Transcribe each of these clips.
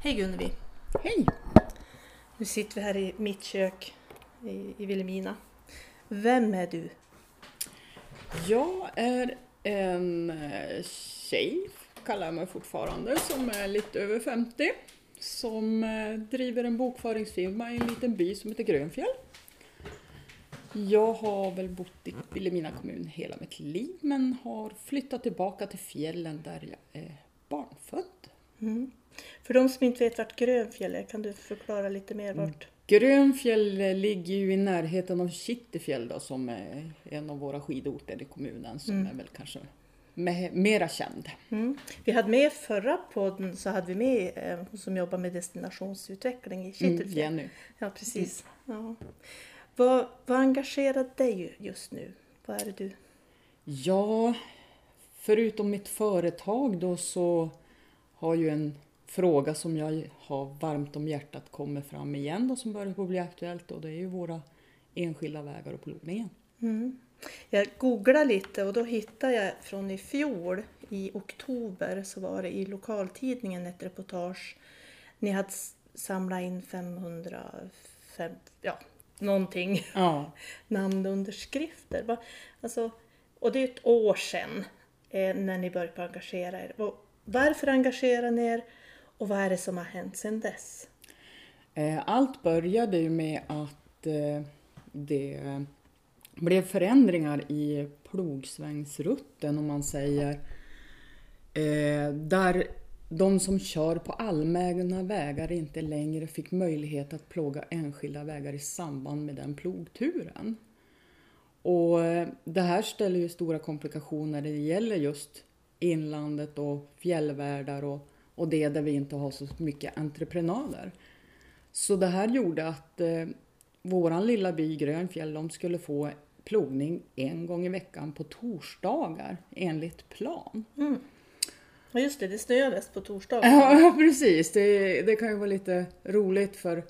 Hej Gunnevi! Hej! Nu sitter vi här i mitt kök i, i Vilhelmina. Vem är du? Jag är en eh, tjej, kallar jag mig fortfarande, som är lite över 50. Som eh, driver en bokföringsfirma i en liten by som heter Grönfjäll. Jag har väl bott i Vilhelmina kommun hela mitt liv men har flyttat tillbaka till fjällen där jag är barnfödd. Mm. För de som inte vet vart Grönfjäll är, kan du förklara lite mer vart? Grönfjäll eh, ligger ju i närheten av Kittelfjäll då, som är en av våra skidorter i kommunen som är väl kanske me- mera känd. Mm. Vi hade med förra podden så hade vi med eh, hon som jobbar med destinationsutveckling i Mm, Kittelfjäll. Jenny. Ja, precis. Ja. Vad, vad engagerar dig just nu? Vad är det du... Ja, förutom mitt företag då så har ju en fråga som jag har varmt om hjärtat kommer fram igen då som börjar på bli aktuellt och det är ju våra enskilda vägar och plogningen. Mm. Jag googlade lite och då hittade jag från i fjol i oktober så var det i lokaltidningen ett reportage. Ni hade samlat in 505, ja någonting, Ja, namnunderskrifter. Va- Alltså, och det är ett år sedan eh, när ni började engagera er. Och Varför engagerar ni er och vad är det som har hänt sedan dess? Eh, allt började ju med att eh, det blev förändringar i plogsvängsrutten om man säger. Eh, där de som kör på allmänna vägar inte längre fick möjlighet att plåga enskilda vägar i samband med den plogturen. Och det här ställer ju stora komplikationer när det gäller just inlandet och fjällvärldar och, och det där vi inte har så mycket entreprenader. Så det här gjorde att eh, våran lilla by Grönfjäll de skulle få plogning en gång i veckan på torsdagar enligt plan. Ja just det, det snöades på torsdag. Ja, precis. Det, det kan ju vara lite roligt för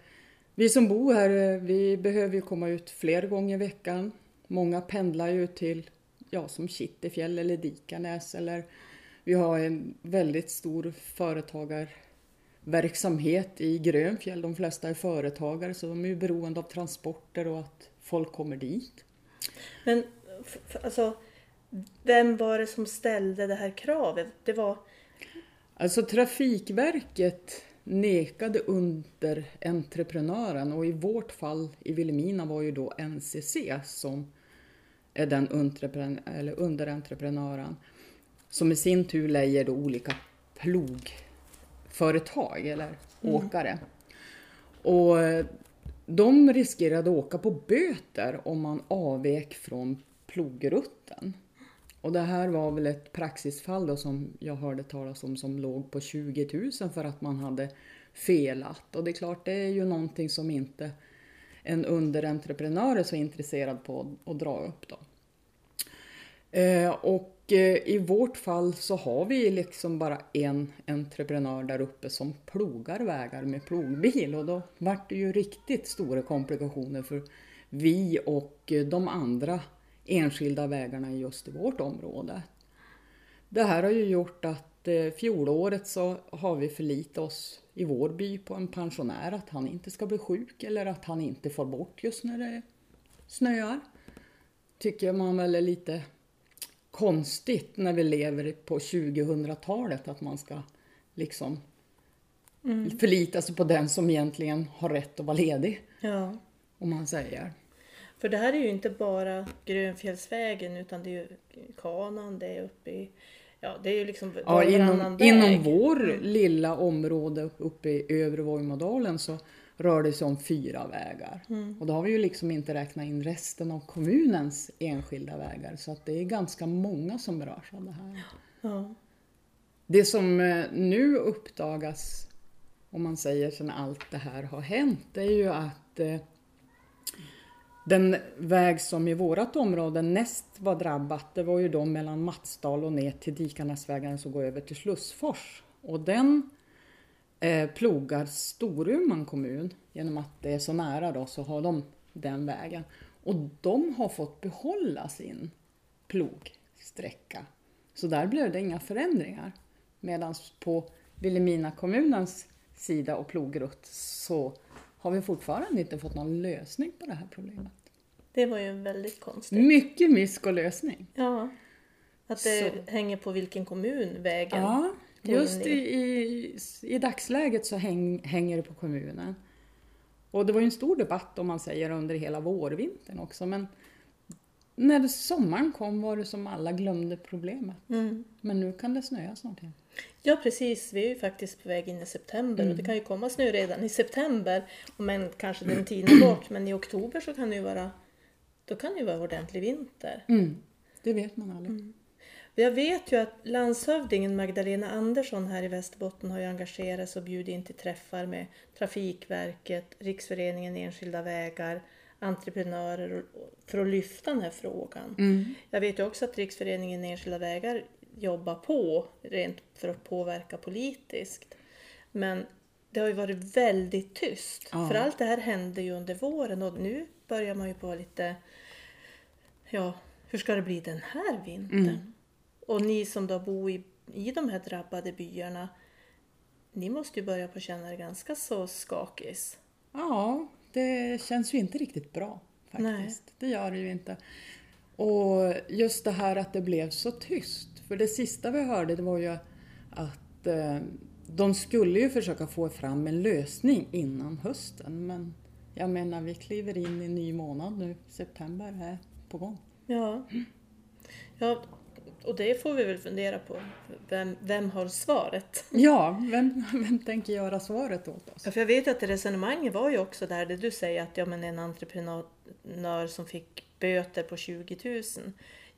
vi som bor här, eh, vi behöver ju komma ut fler gånger i veckan. Många pendlar ju till, ja, som Kittelfjäll eller Dikanäs eller vi har en väldigt stor företagarverksamhet i Grönfjäll. De flesta är företagare så de är ju beroende av transporter och att folk kommer dit. Men alltså, vem var det som ställde det här kravet? Det var... Alltså Trafikverket nekade underentreprenören och i vårt fall i Vilhelmina var ju då NCC som är den underentreprenören som i sin tur lejer då olika plogföretag eller åkare. Och eh, de riskerade att åka på böter om man avvek från plogrutten. Och det här var väl ett praxisfall då som jag hörde talas om som låg på 20 000 för att man hade felat. Och det är klart, det är ju någonting som inte en underentreprenör är så intresserad på att dra upp då. Eh, och Eh, i vårt fall så har vi liksom bara en entreprenör där uppe som plogar vägar med plogbil och då vart det ju riktigt stora komplikationer för vi och eh, de andra enskilda vägarna just i vårt område. Det här har ju gjort att eh, fjolåret så har vi förlitat oss i vår by på en pensionär att han inte ska bli sjuk eller att han inte får bort just när det snöar. Tycker man väl är lite konstigt när vi lever på 2000-talet att man ska liksom förlita sig på den som egentligen har rätt att vara ledig, Ja. om man säger. För det här är ju inte bara Grönfjällsvägen utan det är ju Kanan, det är uppe i... Ja, det är ju liksom Ja, inom, inom vår lilla område uppe i övre Vojmådalen så rör det sig om fyra vägar. Och då har vi ju liksom inte räknat in resten av kommunens enskilda vägar så att det är ganska många som berörs av det här. Ja. Det som eh, nu uppdagas, om man säger sedan allt det här har hänt, det är ju att eh, den väg som i vårt område näst var drabbat, det var ju då mellan Matsdal och ner till Dikanäsvägen som går över till Slussfors. Och den eh, plogar Storuman kommun, genom att det är så nära då så har de den vägen. Och de har fått behålla sin plogsträcka. Så där blev det inga förändringar. Medan på Vilhelmina kommunens sida och plogrutt så har vi fortfarande inte fått någon lösning på det här problemet. Det var ju väldigt konstigt. Mycket mysk och lösning. Ja. Att det Så. hänger på vilken kommun vägen Ja, just i, i, i dagsläget så häng, hänger det på kommunen. Och det var ju en stor debatt om man säger under hela vårvintern också men när sommaren kom var det som alla glömde problemet. Mm. Men nu kan det snöa snart igen. Ja precis, vi är ju faktiskt på väg in i september och det kan ju komma snö redan i september. Men kanske den tinar bort, men i oktober så kan det ju vara, då kan det ju vara ordentlig vinter. Mm. Det vet man aldrig. Jag vet ju att landshövdingen Magdalena Andersson här i Västerbotten har ju engagerat sig och bjudit in till träffar med Trafikverket, Riksföreningen Enskilda Vägar, entreprenörer för att lyfta den här frågan. Mm. Jag vet ju också att Riksföreningen Enskilda Vägar jobbar på rent för att påverka politiskt. Men det har ju varit väldigt tyst. Ja. För allt det här hände ju under våren och nu börjar man ju på lite, ja, hur ska det bli den här vintern? Och ni som då bor i, i de här drabbade byarna, ni måste ju börja på känna det ganska så skakis. Ja, det känns ju inte riktigt bra Nej. faktiskt. Det gör det ju inte. Och just det här att det blev så tyst. För det sista vi hörde det var ju att eh, de skulle ju försöka få fram en lösning innan hösten. Men jag menar, vi kliver in i en ny månad nu. September är på gång. Ja. ja, och det får vi väl fundera på. Vem, vem har svaret? Ja, vem, vem tänker göra svaret åt oss? Ja, för jag vet att resonemanget var ju också där det du säger att ja, men en entreprenör som fick böter på 20 000.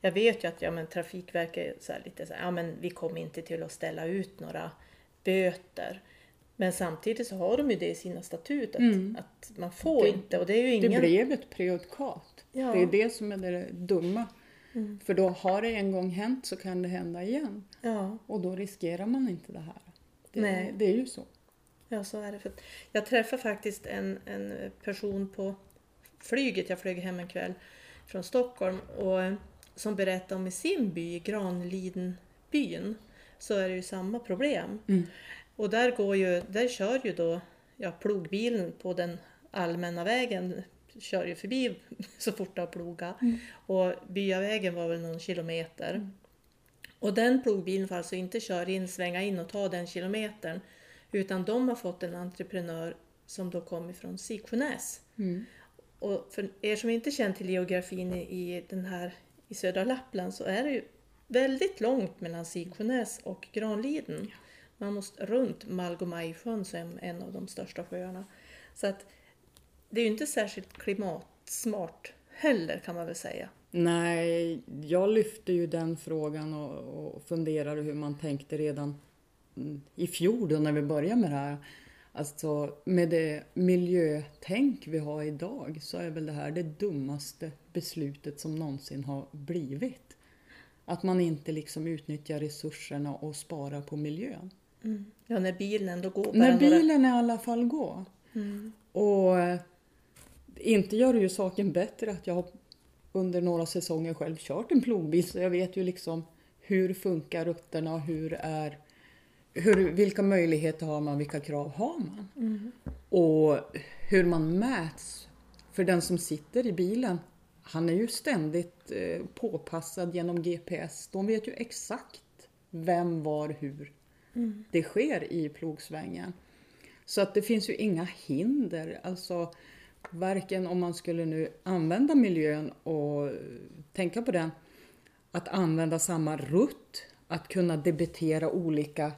Jag vet ju att ja, men Trafikverket så lite så här, ja men vi kommer inte till att ställa ut några böter. Men samtidigt så har de ju det i sina statut att, att man får Det- inte och det är ju Det ingen... blev ett prejudikat. Ja. Det är det som är det dumma. För då har det en gång hänt så kan det hända igen. Ja, Och då riskerar man inte det här. Det, Nej. det är ju så. ja, så är det. För jag träffade faktiskt en, en person på flyget, jag flög hem en kväll från Stockholm och eh, som berättade om i sin by, Granlidenbyn, så är det ju samma problem. Mm. Och där, går ju, där kör ju då ja, plogbilen på den allmänna vägen, kör ju förbi så fort det har plogat. Och byavägen var väl någon kilometer. Och den plogbilen får alltså inte köra in, svänga in och ta den kilometern. Utan de har fått en entreprenör som då kom ifrån Siksjönäs. Mm. Och för er som inte känner till geografin i, i den här i södra Lappland så är det ju väldigt långt mellan Siksjönäs och Granliden. Man måste runt Malgomajsjön som är en av de största sjöarna. Så att det är ju inte särskilt klimatsmart heller kan man väl säga. Nej, jag lyfte ju den frågan och, och funderade hur man tänkte redan mm, i fjol då när vi började med det här. Alltså med det miljötänk vi har idag så är väl det här det dummaste beslutet som någonsin har blivit. Att man inte liksom utnyttjar resurserna och sparar på miljön. Ja, när bilen ändå går När några... bilen i alla fall går. Och eh, inte gör det ju saken bättre att jag har under några säsonger själv kört en plogbil så jag vet ju liksom hur funkar rutterna och hur är hur, vilka möjligheter har man, vilka krav har man? Och hur man mäts. För den som sitter i bilen, han är ju ständigt eh, påpassad genom GPS. De vet ju exakt vem, var, hur det sker i plogsvängen. Så att det finns ju inga hinder. Alltså varken om man skulle nu använda miljön och tänka på den, att använda samma rutt, att kunna debitera olika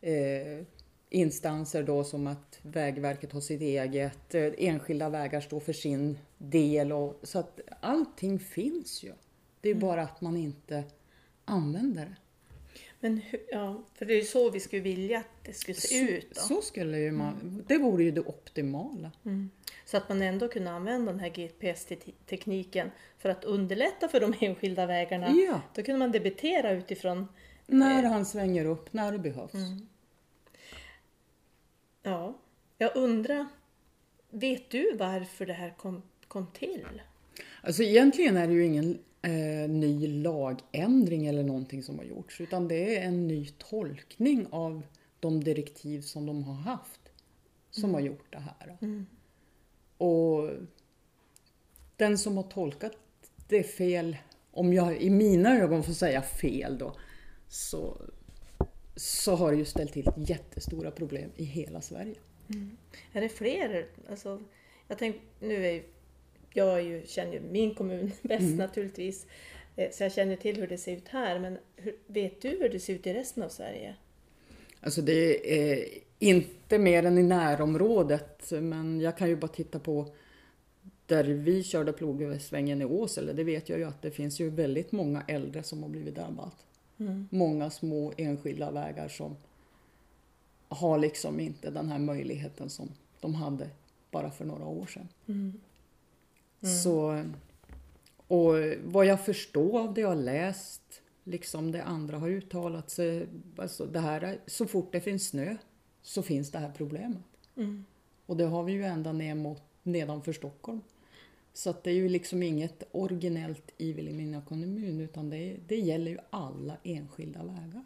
eh, instanser då som att Vägverket har sitt eget, eh, enskilda vägar står för sin del och så att allting finns ju. Det är bara att man inte använder det. Men hur, ja, för det är ju så vi skulle vilja att det skulle se ut. Då. Så skulle ju man, det vore ju det optimala. Så att man ändå kunde använda den här GPS-tekniken för att underlätta för de enskilda vägarna. Ja. Då kunde man debitera utifrån, När han svänger upp, när det behövs. ja, jag undrar, vet du varför det här kom, kom till? Alltså egentligen är det ju ingen eh, ny lagändring eller någonting som har gjorts utan det är en ny tolkning av de direktiv som de har haft. som har gjort det här. Mm. Och den som har tolkat det fel, om jag i mina ögon får säga fel då, så, så har det ju ställt till jättestora problem i hela Sverige. Är det fler? Alltså, jag tänk, nu är jag ju, känner ju min kommun bäst naturligtvis. Eh, Så jag känner till hur det ser ut här. Men hur, vet du hur det ser ut i resten av Sverige? Alltså det är inte mer än i närområdet, men jag kan ju bara titta på där vi körde plogsvängen i Åsele, det vet jag ju att det finns ju väldigt många äldre som har blivit drabbat. Många små enskilda vägar som har liksom inte den här möjligheten som de hade bara för några år sedan. Så, och vad jag förstår av det jag läst, liksom det andra har uttalat sig, alltså det här är, så fort det finns snö så finns det här problemet. Och det har vi ju ända ner mot, nedanför Stockholm. Så att det är ju liksom inget originellt i Vilhelmina kommun utan det, det gäller ju alla enskilda vägar.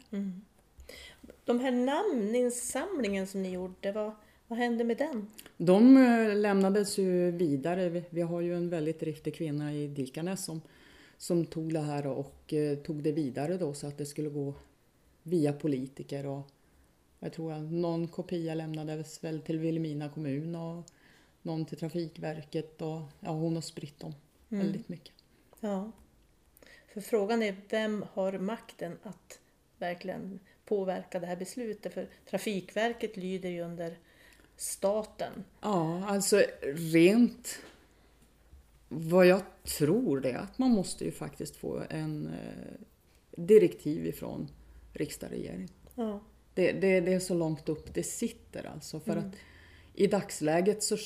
De här namninsamlingen som ni gjorde, vad, vad hände med den? De eh, lämnades ju vidare. Vi- har ju en väldigt driftig kvinna i Dikanäs som, som tog det här och eh, tog det vidare då så att det skulle gå via politiker och jag tror att någon kopia lämnades väl till Vilhelmina kommun och någon till Trafikverket och ja, hon har spritt dem väldigt mycket. Ja. För frågan är, vem har makten att verkligen påverka det här beslutet? För Trafikverket lyder ju under staten. Ja, alltså rent vad jag tror det är att man måste ju faktiskt få en eh, direktiv ifrån riksdag regering. Ja. Det, det, det är så långt upp det sitter alltså. För att i dagsläget så,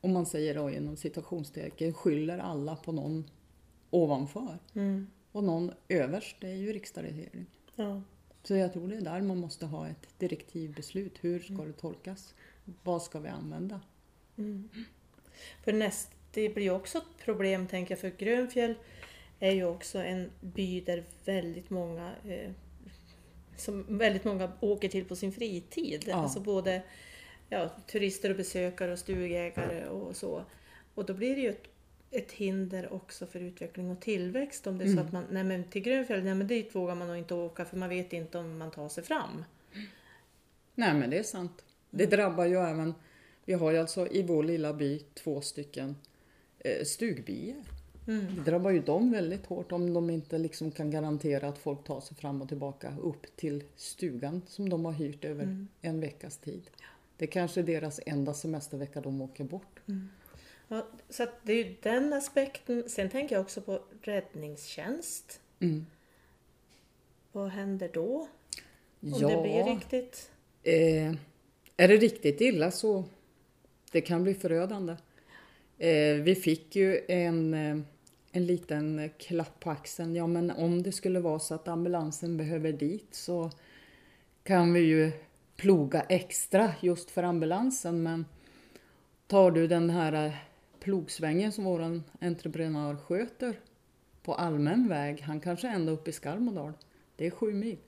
om man säger då inom citationstecken, skyller alla på någon ovanför. Mm. Och någon överst, det är ju riksdag regering. ja. Så jag tror det är där man måste ha ett direktivbeslut. Hur ska det tolkas? Vad ska vi använda? För näst, det blir också ett problem tänker jag, för Grönfjäll är ju också en by där väldigt många eh, som väldigt många åker till på sin fritid. Ja. Alltså både ja, turister och besökare och stugägare och så. Och då blir det ju ett, ett hinder också för utveckling och tillväxt om det är så att man, nej men till Grönfjäll, nej men dit vågar man nog inte åka för man vet inte om man tar sig fram. Nej men det är sant. Det drabbar ju även, vi har ju alltså i vår lilla by två stycken eh, stugbyar. Det drabbar ju dem väldigt hårt om de inte liksom kan garantera att folk tar sig fram och tillbaka upp till stugan som de har hyrt över en veckas tid. Det kanske är deras enda semestervecka de åker bort. Ja, så det är ju den aspekten. Sen tänker jag också på räddningstjänst. Mm. Vad händer då? Om Ja. det blir riktigt... Eh, är det riktigt illa så det kan bli förödande. Eh, vi fick ju en, eh, en liten klapp på axeln. Ja, men om det skulle vara så att ambulansen behöver dit så kan vi ju ploga extra just för ambulansen. Men tar du den här eh, plogsvängen som vår entreprenör sköter på allmän väg, han kanske ända upp i Skarmodal. Det är sju mil.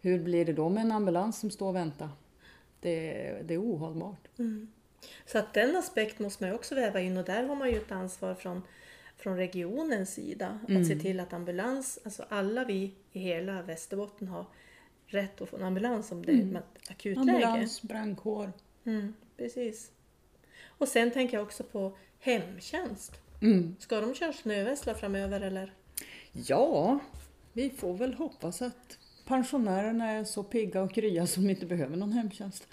Hur blir det då med en ambulans som står och väntar? Det, det är ohållbart. Så att den aspekten måste man ju också väva in och där har man ju ett ansvar från, från regionens sida. Att se till att ambulans, alltså alla vi i hela Västerbotten har rätt att få en ambulans om det är ett akutläge. Ambulans, brandkår. Mm, precis. Och sen tänker jag också på hemtjänst. Mm. Ska de köra snöväxlar framöver eller? Ja, vi får väl hoppas att pensionärerna är så pigga och krya som inte behöver någon hemtjänst.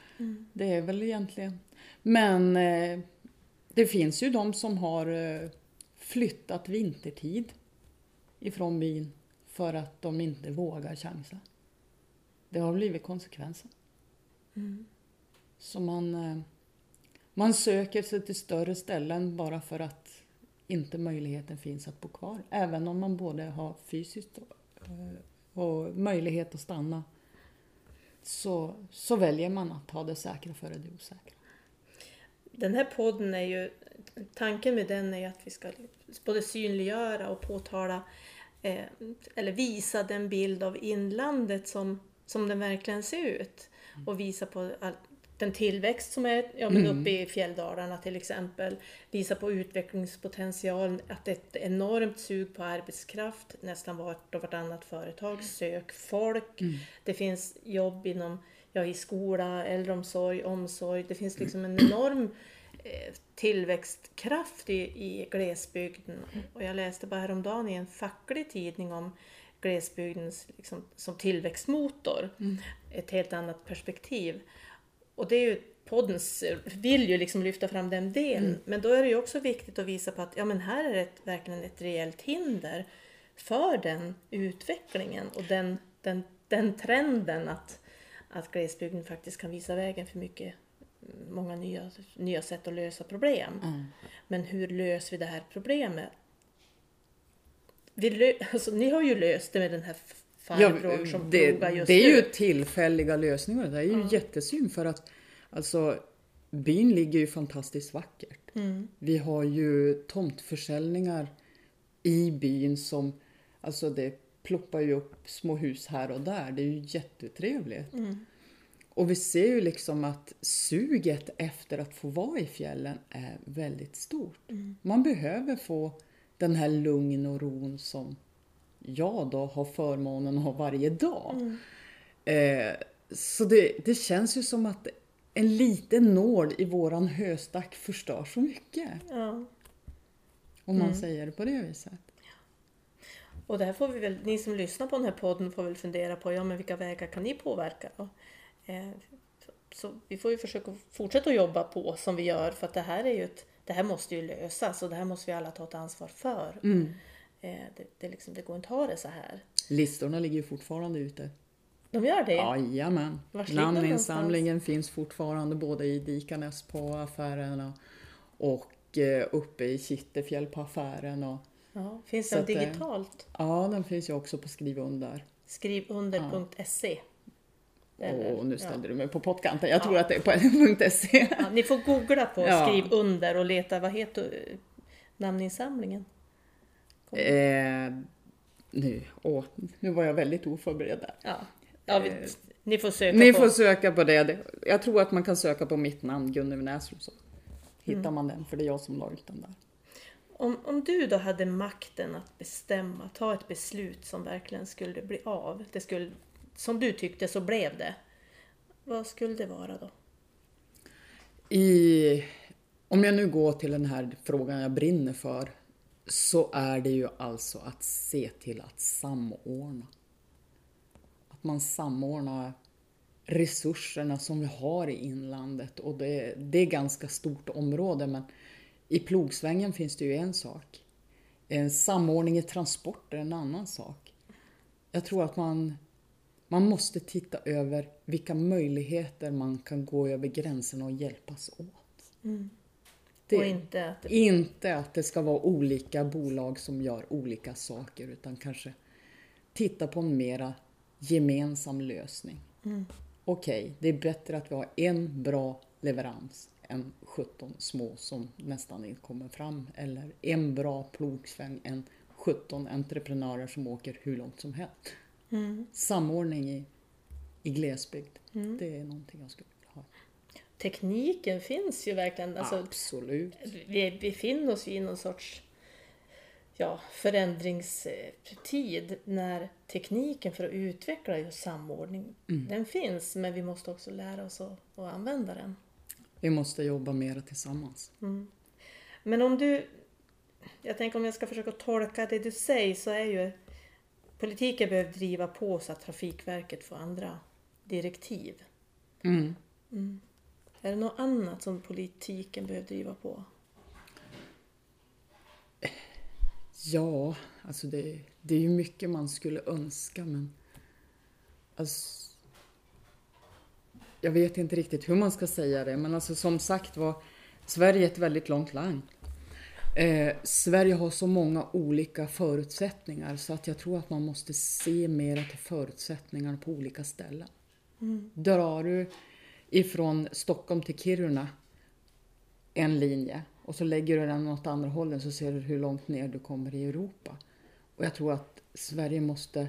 Det är väl egentligen. Men eh, det finns ju de som har eh, flyttat vintertid ifrån byn för att de inte vågar chansa. Det har blivit konsekvensen. Så man, eh, man söker sig till större ställen bara för att inte möjligheten finns att bo kvar. Även om man både har fysiskt och, möjlighet att stanna så, så väljer man att ta det säkra före det osäkra. Den här podden är ju, tanken med den är ju att vi ska både synliggöra och påtala eh, eller visa den bild av inlandet som, som den verkligen ser ut. Och visa på all, den tillväxt som är ja, men uppe i fjälldalarna till exempel. Visar på utvecklingspotential, att det är ett enormt sug på arbetskraft. Nästan vart och vartannat företag sök folk. Det finns jobb inom ja, i skola, äldreomsorg, omsorg. Det finns liksom en enorm eh, tillväxtkraft i, i glesbygden. Och jag läste bara häromdagen i en facklig tidning om glesbygdens liksom, som tillväxtmotor. Ett helt annat perspektiv. Och det är ju poddens vill ju liksom lyfta fram den delen. Men då är det ju också viktigt att visa på att ja, men här är det ett, verkligen ett reellt hinder för den utvecklingen och den, den, den trenden att, att glesbygden faktiskt kan visa vägen för mycket många nya, nya sätt att lösa problem. Men hur löser vi det här problemet? Vi lö, alltså, ni har ju löst det med den här farbrorn som det, plogar just det är nu. ju tillfälliga lösningar. Det är ju jättesynd för att alltså, byn ligger ju fantastiskt vackert. Mm. Vi har ju tomtförsäljningar i byn som, alltså det ploppar ju upp små hus här och där. Det är ju jättetrevligt. Mm. Och vi ser ju liksom att suget efter att få vara i fjällen är väldigt stort. Man behöver få den här lugn och ron som jag då har förmånen att ha varje dag. Eh, så det, det känns ju som att en liten nål i våran höstack förstör så mycket. Ja. Om man säger det på det viset. Och det här får vi väl, ni som lyssnar på den här podden får väl fundera på, ja men vilka vägar kan ni påverka då? Eh, så, vi får ju försöka fortsätta att jobba på som vi gör för att det här är ju ett, det här måste ju lösas och det här måste vi alla ta ett ansvar för. Eh, det, det, liksom, det går inte att ha det så här. Listorna ligger ju fortfarande ute. De gör det? Jajamän. Namninsamlingen finns fortfarande både i Dikanäs på affärerna och eh, uppe i Kittelfjäll på affären. Och, Ja, finns den eh, digitalt? ja, den finns ju också på Skriv under. Skrivunder.se. Eller, Och nu ja. ställde du mig på pottkanten. Jag tror Ja. att det är på .se. Ja, ni får googla på Ja. skriv under och leta, vad heter eh, namninsamlingen? Eh, nu, åh, nu var jag väldigt oförberedd där. Ja, ja vi, ni får söka Ni på. får söka på det. Det- Jag tror att man kan söka på mitt namn, Gunnel Näsrum, så hittar Mm. man den, för det är jag som la ut den där. Om, om du då hade makten att bestämma, ta ett beslut som verkligen skulle bli av, det skulle, som du tyckte så blev det. Vad skulle det vara då? I, om jag nu går till den här frågan jag brinner för, så är det ju alltså att se till att samordna. Att man samordnar resurserna som vi har i inlandet och det, det är ganska stort område men i plogsvängen finns det ju en sak. En samordning i transporter är en annan sak. Jag tror att man, man måste titta över vilka möjligheter man kan gå över gränserna och hjälpas åt. Mm. Det, Och inte att det, inte att det ska vara olika bolag som gör olika saker utan kanske titta på en mera gemensam lösning. Okej, det är bättre att vi har en bra leverans än 17 små som nästan inte kommer fram eller en bra plogsväng än 17 entreprenörer som åker hur långt som helst. Samordning i, i glesbygd, det är någonting jag skulle. Tekniken finns ju verkligen. Alltså, Absolut. vi befinner oss ju i någon sorts ja, förändringstid när tekniken för att utveckla just samordning, den finns. Men vi måste också lära oss att, att använda den. Vi måste jobba mera tillsammans. Men om du, jag tänker om jag ska försöka tolka det du säger så är ju politiken behöver driva på så att Trafikverket får andra direktiv. Mm. Är det något annat som politiken behöver driva på? Ja, alltså det, det är ju mycket man skulle önska men... Alltså, jag vet inte riktigt hur man ska säga det men alltså som sagt var Sverige är ett väldigt långt land. Eh, Sverige har så många olika förutsättningar så att jag tror att man måste se mera till förutsättningarna på olika ställen. Drar du ifrån Stockholm till Kiruna en linje och så lägger du den åt andra hållet så ser du hur långt ner du kommer i Europa. Och jag tror att Sverige måste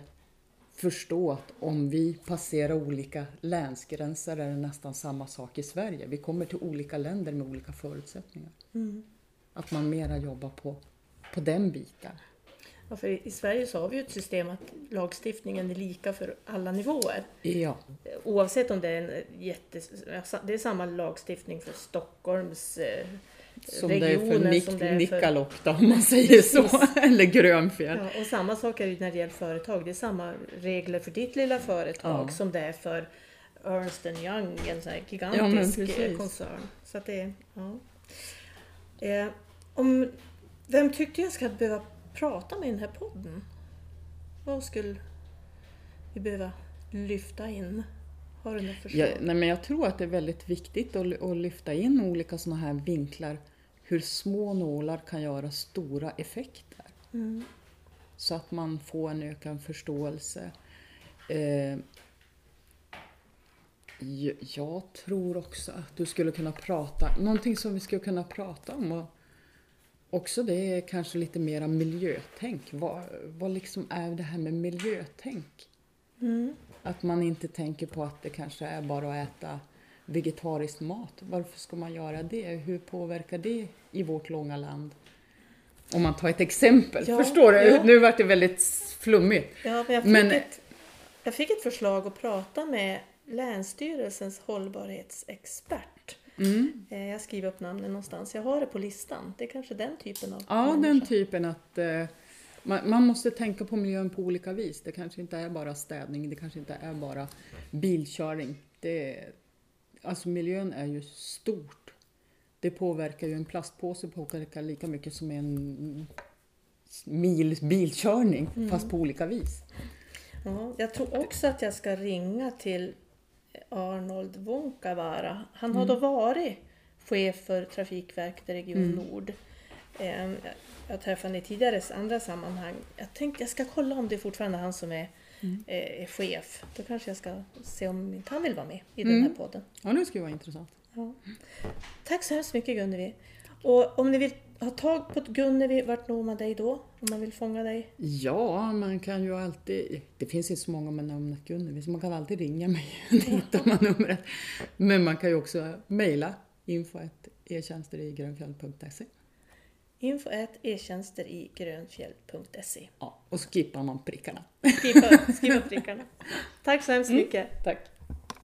förstå att om vi passerar olika länsgränser är det nästan samma sak i Sverige. Vi kommer till olika länder med olika förutsättningar. Mm. Att man mera jobbar på, på den biten. Ja, för i Sverige så har vi ju ett system att lagstiftningen är lika för alla nivåer. Ja, Oavsett om det är en jätte... Det är samma lagstiftning för Stockholms eh, som det är för för... Nikkaluokta då, om man säger så. Eller Grönfjäll. Ja, och samma sak är det när det gäller företag. Det är samma regler för ditt lilla företag Ja. som det är för Ernst Young, en sån här Ja, gigantisk eh, precis. koncern. Så att det, ja. eh, om, vem tyckte jag ska behöva prata med i den här podden? Vad skulle vi behöva lyfta in? Har du något förslag? Ja, nej, men jag tror att det är väldigt viktigt att, att lyfta in olika sådana här vinklar. Hur små nålar kan göra stora effekter. Mm. Så att man får en ökad förståelse. Eh, jag tror också att du skulle kunna prata, någonting som vi skulle kunna prata om och också det är kanske lite mera miljötänk. Vad, vad liksom är det här med miljötänk? Mm. Att man inte tänker på att det kanske är bara att äta vegetarisk mat. Varför ska man göra det? Hur påverkar det i vårt långa land? Om man tar ett exempel. Ja, Förstår du? ja. Nu vart det väldigt flummigt. Ja, men jag fick, Men- ett, jag fick ett förslag att prata med Länsstyrelsens hållbarhetsexpert. Mm. Eh, Jag skriver upp namnen någonstans. Jag har det på listan. Det är kanske den typen av Ja, den människa. typen att eh, man, man måste tänka på miljön på olika vis. Det kanske inte är bara städning, det kanske inte är bara bilkörning. Det, alltså miljön är ju stort. Det påverkar ju en plastpåse påverkar lika mycket som en mil bilkörning, fast på olika vis. Ja, jag tror också att jag ska ringa till Arnold Vonkavara. Han har då varit chef för Trafikverket i Region Nord. Eh, jag- träffade honom i tidigare andra sammanhang. Jag tänkte jag ska kolla om det är fortfarande han som är, eh, är chef. Då kanske jag ska se om inte han vill vara med i den här podden. Ja, det skulle vara intressant. Ja. Tack så hemskt mycket Gunnevi. Och om ni vill ha tag på Gunnevi, vart når man dig då? Om man vill fånga dig? Ja, man kan ju alltid... Det finns inte så många med namnet Gunnevi, så man kan alltid ringa mig. Då hittar man numret. Men man kan ju också mejla info.e-tjänster i grönfjäll.se. Info e-tjänster i grönfjäll.se. Ja, och så skippar man prickarna. Skriv upp prickarna. Tack så hemskt mycket. Tack.